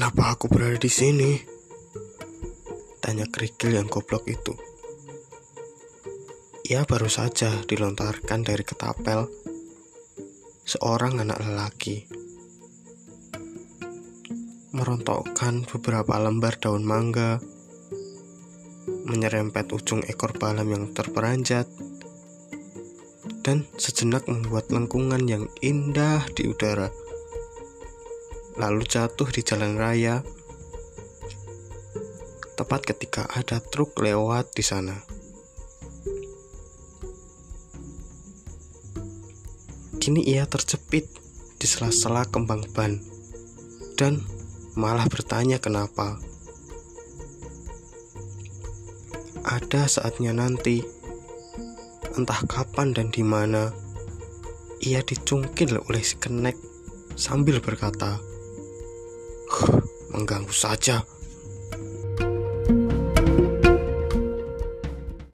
Kenapa aku berada di sini? Tanya kerikil yang goblok itu. Ia baru saja dilontarkan dari ketapel seorang anak lelaki. Merontokkan beberapa lembar daun mangga, menyerempet ujung ekor balam yang terperanjat, dan sejenak membuat lengkungan yang indah di udara. Lalu jatuh di jalan raya, tepat ketika ada truk lewat di sana. Kini ia terjepit di sela-sela kembang ban dan malah bertanya kenapa. Ada saatnya nanti, entah kapan dan di mana, ia dicungkil oleh si kenek sambil berkata, "Huh, mengganggu saja."